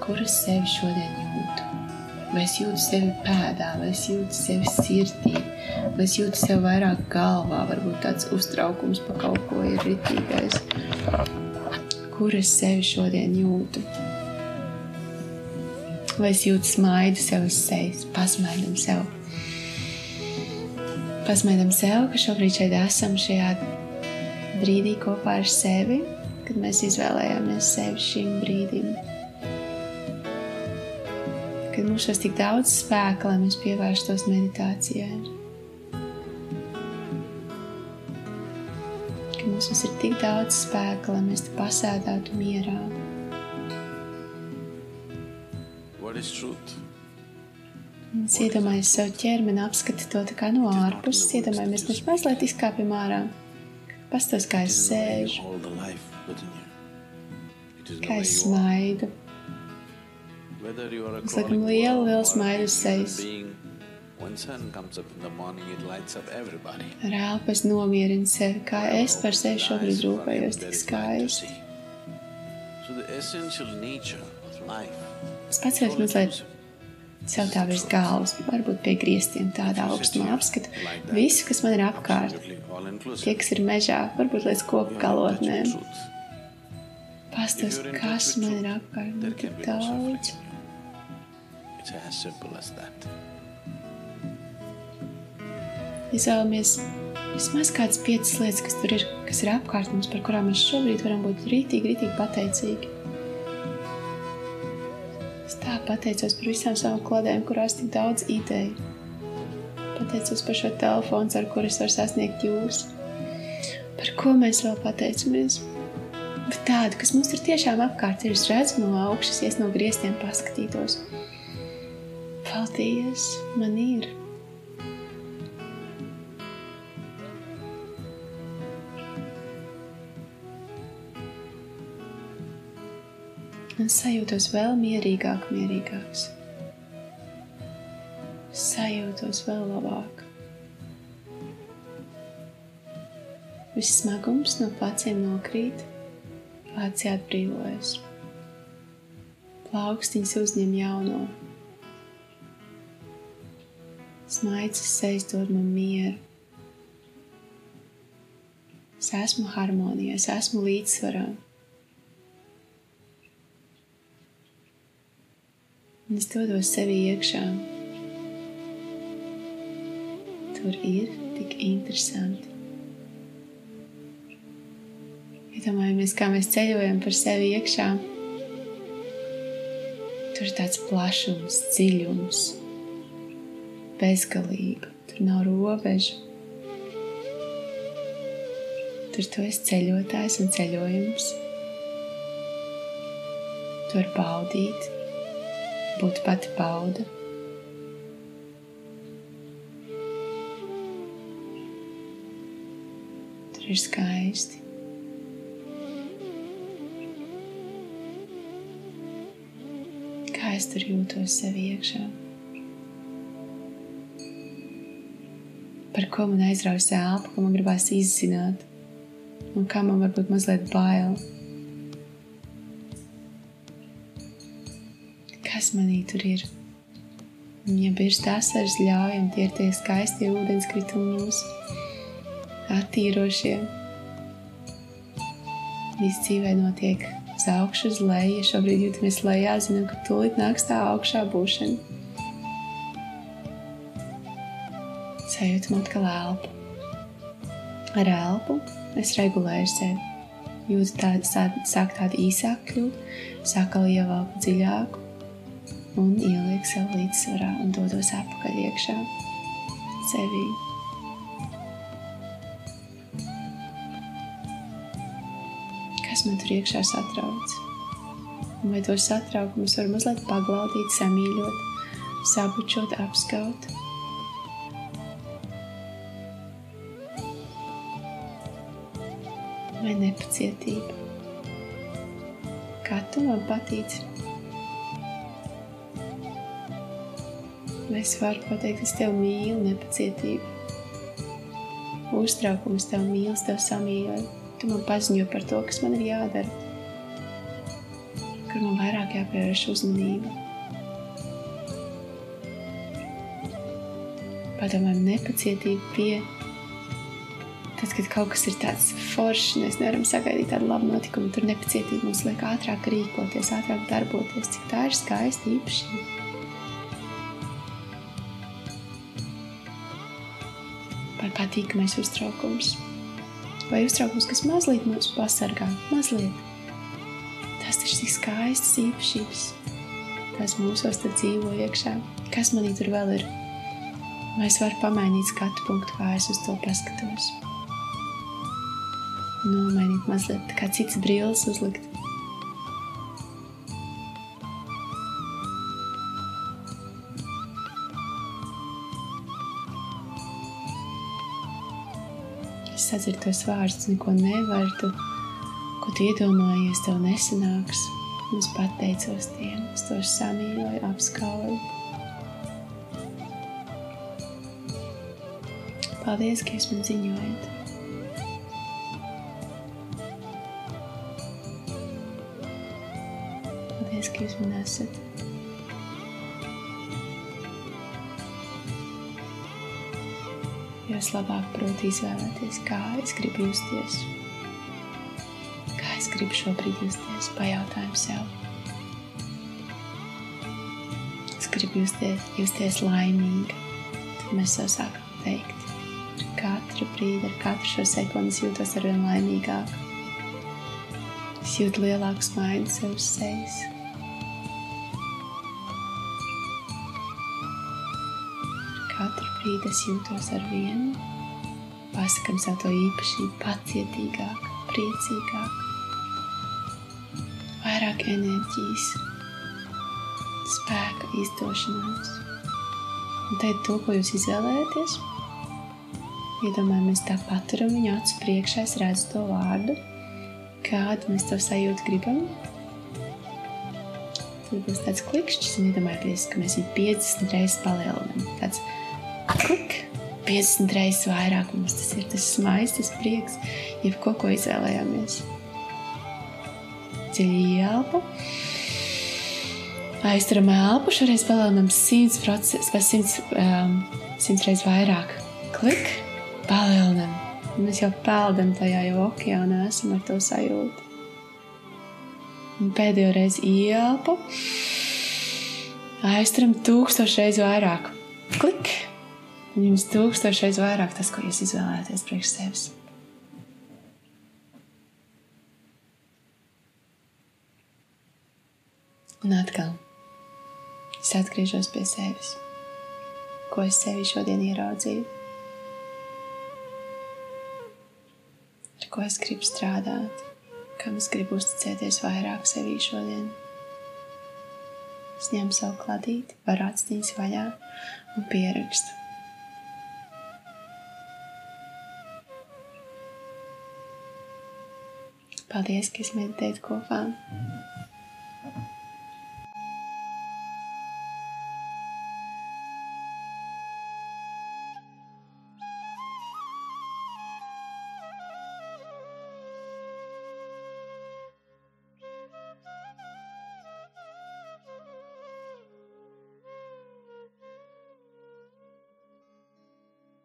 kur es sevi šodien jūtu. Vai es jūtu sevi pēdā, vai es jūtu sevi sirdī, vai es jūtu sevi vairāk galvā, varbūt tāds uztraukums par kaut ko ir ritīgais. Kur es sevi šodien jūtu? Vai es jūtu smaidu sev uz sejas, pasmaidam sev. Pasmaidam sev, ka šobrīd šeit esam šajā brīdī kopā ar sevi, kad mēs izvēlējāmies sevi šim brīdim mums ir tik daudz spēka, lai mēs pievērstos meditācijai. Ka mums ir tik daudz spēka, lai mēs te pasēdētu mierā. Mēs iedomājamies savu ķermeni, apskati to tā kā no ārpuses, iedomājamies, mēs mazliet izkāpjam ārā. Pastos, kā es sēžu, kā es smaidu. Es liekam lielu, lielu smaidu uz sejas. Ar elpu es nomierinu sevi, kā es par sevi šobrīd rūpējos tik skaisti. Es pacēlu mazliet sev tā virs galvas, varbūt pie griestiem tādā augstumā apskatu visu, kas man ir apkārt. Tie, kas ir mežā, varbūt līdz koku galotnēm. Pastos, kas man ir apkārt, man tik daudz. It's as simple as that. Izvēlamies vismaz kādas piecas lietas, kas tur ir, kas ir apkārt mums, par kurām mēs šobrīd varam būt rītīgi, rītīgi pateicīgi. Es tā pateicos par visām savām kladēm, kurās tik daudz ideju. Pateicos par šo telefonu, ar kuru es varu sasniegt jūs. Par ko mēs vēl pateicamies? Bet tādu, kas mums ir tiešām apkārt, ir redzama no augšas, ja no griestiem paskatītos. Paldies, man ir. Un sajūtos vēl mierīgāk, mierīgāks. Sajūtos vēl labāk. Viss smagums no pleciem nokrīt, pleci atbrīvojas. Plaukstiņas uzņem jauno. Smaids sejas dod man mieru. Es esmu harmonijā, es esmu līdzsvarā. Un es dodos sevi iekšā. Tur ir tik interesanti. Iedomājamies, kā mēs ceļojam par sevi iekšā. Tur ir tāds plašums, dziļums bezgalība, tur nav robežu. Tur tu esi ceļotājs un ceļojums. Tu vari baudīt, būt pati bauda. Tur ir skaisti. Kā es tur jūtos sev iekšā? Par ko man aizraujas elpa, ko man gribās izzināt, un kā man varbūt mazliet bail. Kas manī tur ir? Ja bieži tas asaras ļaujam, tie ir tie skaistie ūdenskritumi mūsu attīrošie. Viss dzīvē notiek uz augšu, uz leju. Ja šobrīd jūtamies lejā, zinām, ka tūlīt nāks tā augšā būšana. Sajūtam atkal elpu. Ar elpu es regulēju sevi. Jūtu tādu, sāk tādu īsāku kļūt, sāk vēl ievelku dziļāku un ieliek sev līdzsvarā un dodos atpakaļ iekšā sevī. Kas man tur iekšā satrauc? Un vai to satraukumus var mazliet paglaudīt, samīļot, sabučot, apskaut? Vai nepacietība. Kā tu man patīci? Es varu pateikt, es tevi mīlu, nepacietību? Uztraukums tev mīl, tev samīļoju. Tu man paziņo par to, kas man ir jādara. kur man vairāk jāpievērš uzmanība. Padomājam, nepacietība pie Tad, kad kaut kas ir tāds foršs, mēs nevaram sagaidīt tādu labu notikumu, tur nepacietība mums liek ātrāk rīkoties, ātrāk darboties, cik tā ir skaista īpašība. Vai patīkamais uztraukums? Vai uztraukums, kas mazliet mūs pasargā, mazliet? Tas ir skaistas īpašības. Tas mūsos tur dzīvo iekšā. Kas manī tur vēl ir? Vai es varu pamainīt skatu punktu, kā es uz to paskatos? Nomainīt mazliet, kā cits brilles uzlikt. Es sadzirdu tos vārdus, neko nevaru, tu, ko tu iedomājies, tev nesanāks. Es pateicos tiem, es tos samīļoju, apskauju. Paldies, ka jūs man ziņojat! Paldies, ka jūs man esat. Jo es labāk protu izvēlēties, kā es gribu justies. Kā es gribu šobrīd justies, pajautājumu sev. Es gribu justies, justies laimīga. Tad mēs jau sākam teikt. Ar katru brīdi, ar katru šo sekundi es jūtos arvien laimīgāk. Es jūtu lielāku smaidu sev uz sejas. Brīdi es jūtos ar vienu, pasakam sev to īpašību, pacietīgāk, priecīgāk, vairāk enerģijas, spēka izdošanās. Un tad to, ko jūs izvēlējaties, iedomājamies tā paturam viņu acu priekšā, es redzu to vārdu, kādu mēs to sajūtu gribam. Tad būs tāds klikšķis un iedomājieties, ka mēs viņu 50 reizes palielinām. Tāds klik, 50 reizes vairāk mums tas ir tas smaids, tas prieks, jebko, ko izvēlējāmies. Dziļi ielpa. Aizturam elpu, šoreiz palielinām 100%, vai 100, um, 100 reizes vairāk. Klik, palielinām. Mēs jau peldam tajā jau okeānā, esam ar to sajūtu. Un pēdējo reizi ielpu. Aizturam tūkstoš reizes vairāk. Klik! Jums tūkstošreiz vairāk tas, ko jūs izvēlēties priekš sevis. Un atkal es atgriežos pie sevis. Ko es sevi šodien ieraudzīju? Ar ko es gribu strādāt? Kam es gribu uzticēties vairāk sevī šodien? Es ņemu savu kladīti, varu atstīt vaļā un pierakstu. Paldies, ka es meditēju kopā.